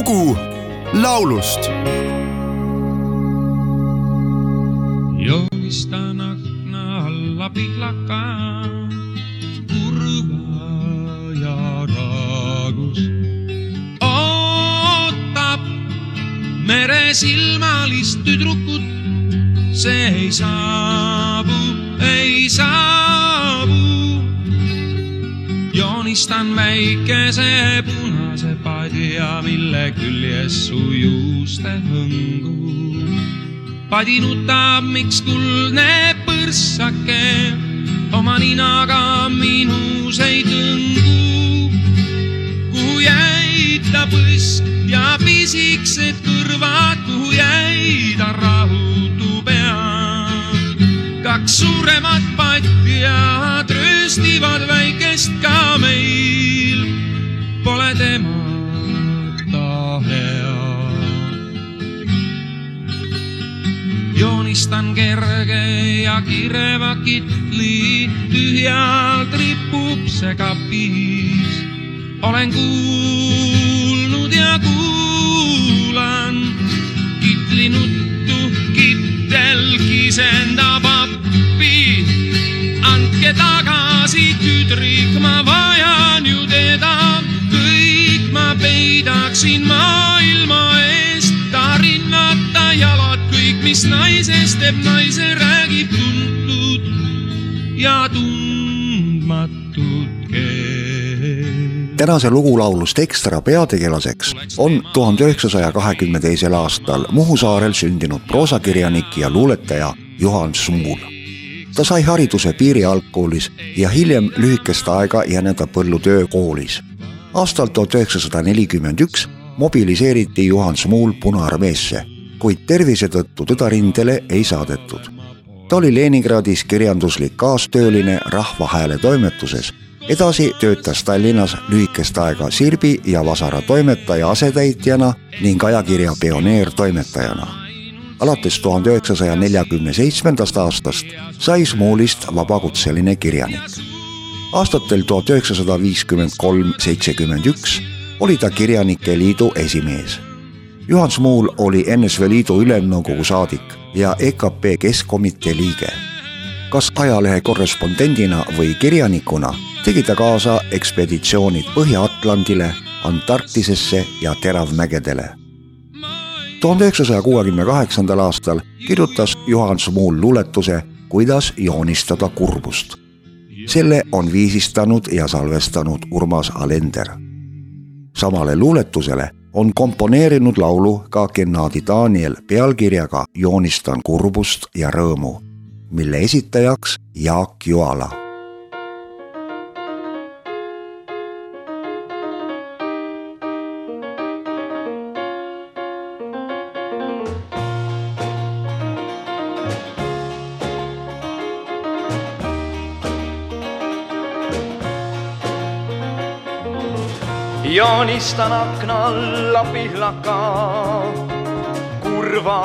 lugu laulust joonistan akna alla pihlaka, kurva ja raagus. ootab meresilmalist tüdrukut, see ei saabu, ei saabu. Joonistan väikese punase padja, mille küljes su juuste hõngub padi nutab, miks kuldne põrssake oma ninaga minus ei tõngu. kuhu jäi ta põsk ja pisikesed kõrvad, kuhu jäi ta rahutu pea. kaks suuremat patja trööstivad väikest ka meil, pole temata hea. joonistan kerge ja kireva kitli, tühjalt ripub see kapis. olen kuulnud ja kuulan kõik, mis naisest teeb naise, räägib tuntud ja tundmatut keelt. tänase lugulaulus Ekstra peategelaseks on tuhande üheksasaja kahekümne teisel aastal Muhu saarel sündinud proosakirjanik ja luuletaja Juhan Smuul. ta sai hariduse Piiri algkoolis ja hiljem lühikest aega jäneda Põllu töökoolis. aastal tuhat üheksasada nelikümmend üks mobiliseeriti Juhan Smuul Punaarmeesse kuid tervise tõttu teda rindele ei saadetud. ta oli Leningradis kirjanduslik kaastööline Rahva Hääle toimetuses. edasi töötas Tallinnas lühikest aega Sirbi ja Vasara toimetaja asetäitjana ning ajakirja Pioneer toimetajana. alates tuhande üheksasaja neljakümne seitsmendast aastast sai Smuulist vabakutseline kirjanik. aastatel tuhat üheksasada viiskümmend kolm, seitsekümmend üks oli ta Kirjanike Liidu esimees Juhan Smuul oli NSV Liidu Ülemnõukogu saadik ja EKP Keskkomitee liige. kas ajalehe korrespondendina või kirjanikuna tegi ta kaasa ekspeditsioonid Põhja-Atlandile, Antarktisesse ja Teravmägedele. tuhande üheksasaja kuuekümne kaheksandal aastal kirjutas Juhan Smuul luuletuse Kuidas joonistada kurbust. selle on viisistanud ja salvestanud Urmas Alender. samale luuletusele on komponeerinud laulu ka Gennadi Daniel pealkirjaga Joonistan kurbust ja rõõmu, mille esitajaks Jaak Joala joonistan akna alla pihlaka, kurva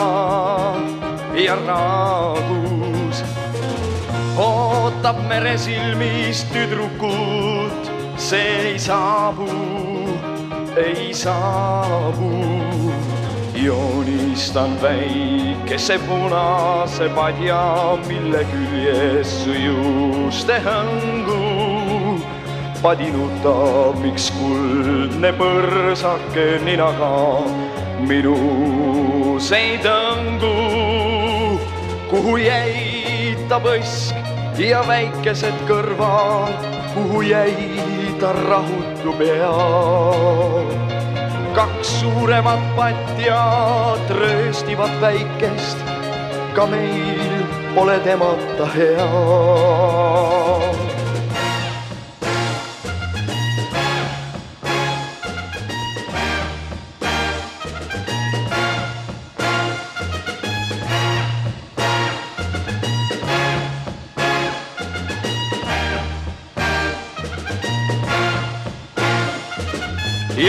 ja raagus. ootab meresilmis tüdrukut, see ei saabu, ei saabu. joonistan väikese punase padja, mille küljes su juuste hõngub padinuta, miks kuldne põrsake ninaga minus ei tõngu. kuhu jäi ta põsk ja väikesed kõrvad, kuhu jäi ta rahutu pea? kaks suuremat patja trööstivad väikest, ka meil pole temata hea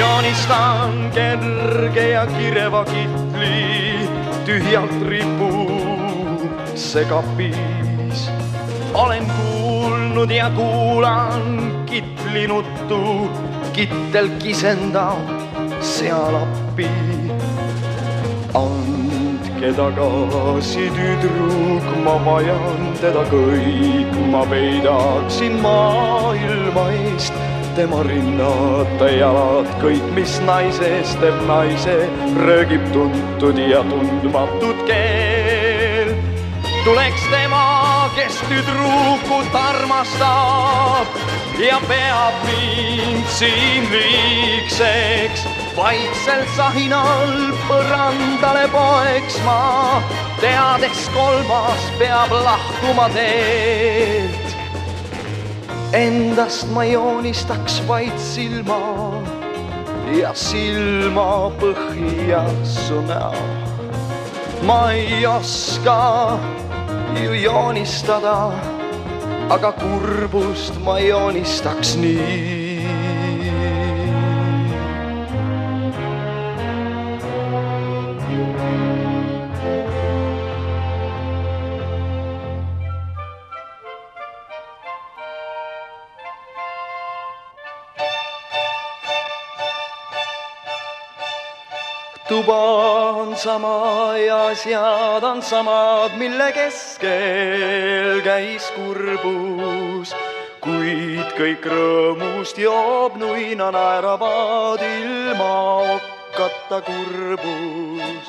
joonistan kerge ja kireva kitli, tühjalt ripub see kapis. olen kuulnud ja kuulan kitli nuttu, kittel kisendab seal appi. andke tagasi, tüdruk, ma vajan teda kõik, ma peidaksin maailma eest tema rinnad ja jalad, kõik, mis naisest teeb naise, röögib tuntud ja tundmatut keel. tuleks tema, kes tüdrukut armastab ja peab mind siin liigseks, vaikselt sahinal põrandale poeksma, teades kolmas peab lahkuma teelt Endast ma joonistaks vaid silma ja silmapõhja su näo. ma ei oska ju joonistada, aga kurbust ma joonistaks nii tuba on sama ja asjad on samad, mille keskel käis kurbus. kuid kõik rõõmust joob nuina naeravad ilma okkata kurbus.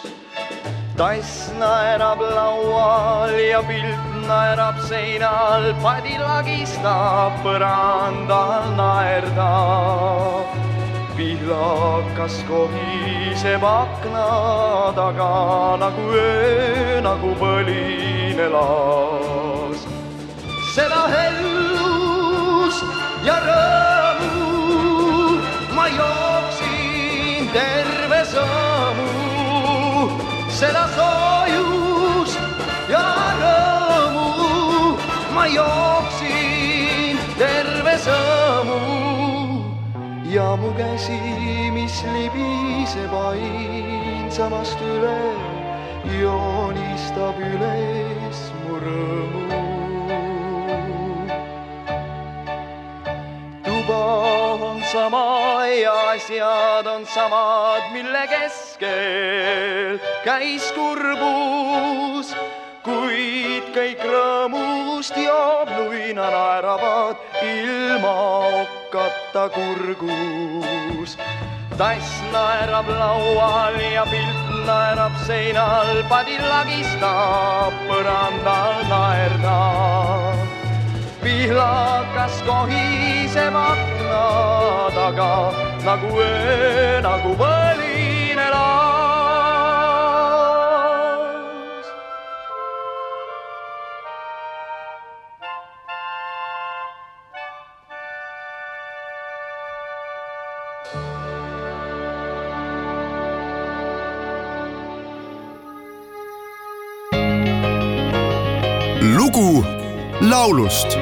tass naerab laual ja pilt naerab seinal, padi lagistab, põrandal naerdab pihlakas kohiseb akna taga nagu öö, nagu põline laas. seda hellust ja rõõmu ma jooksin terve sõõmu, seda soojust ja rõõmu ma jooksin mu käsi, mis libiseb ainsamast üle, joonistab üles mu rõõmu. tuba on sama ja asjad on samad, mille keskel käis kurbus kuid kõik rõõmust joob nuina naeravad ilma okkata kurgus. tass naerab laual ja pilt naerab seinal, padil lagistab, põrandal naerdab. pihlakas kohiseb akna taga nagu öö, nagu põline lugu laulust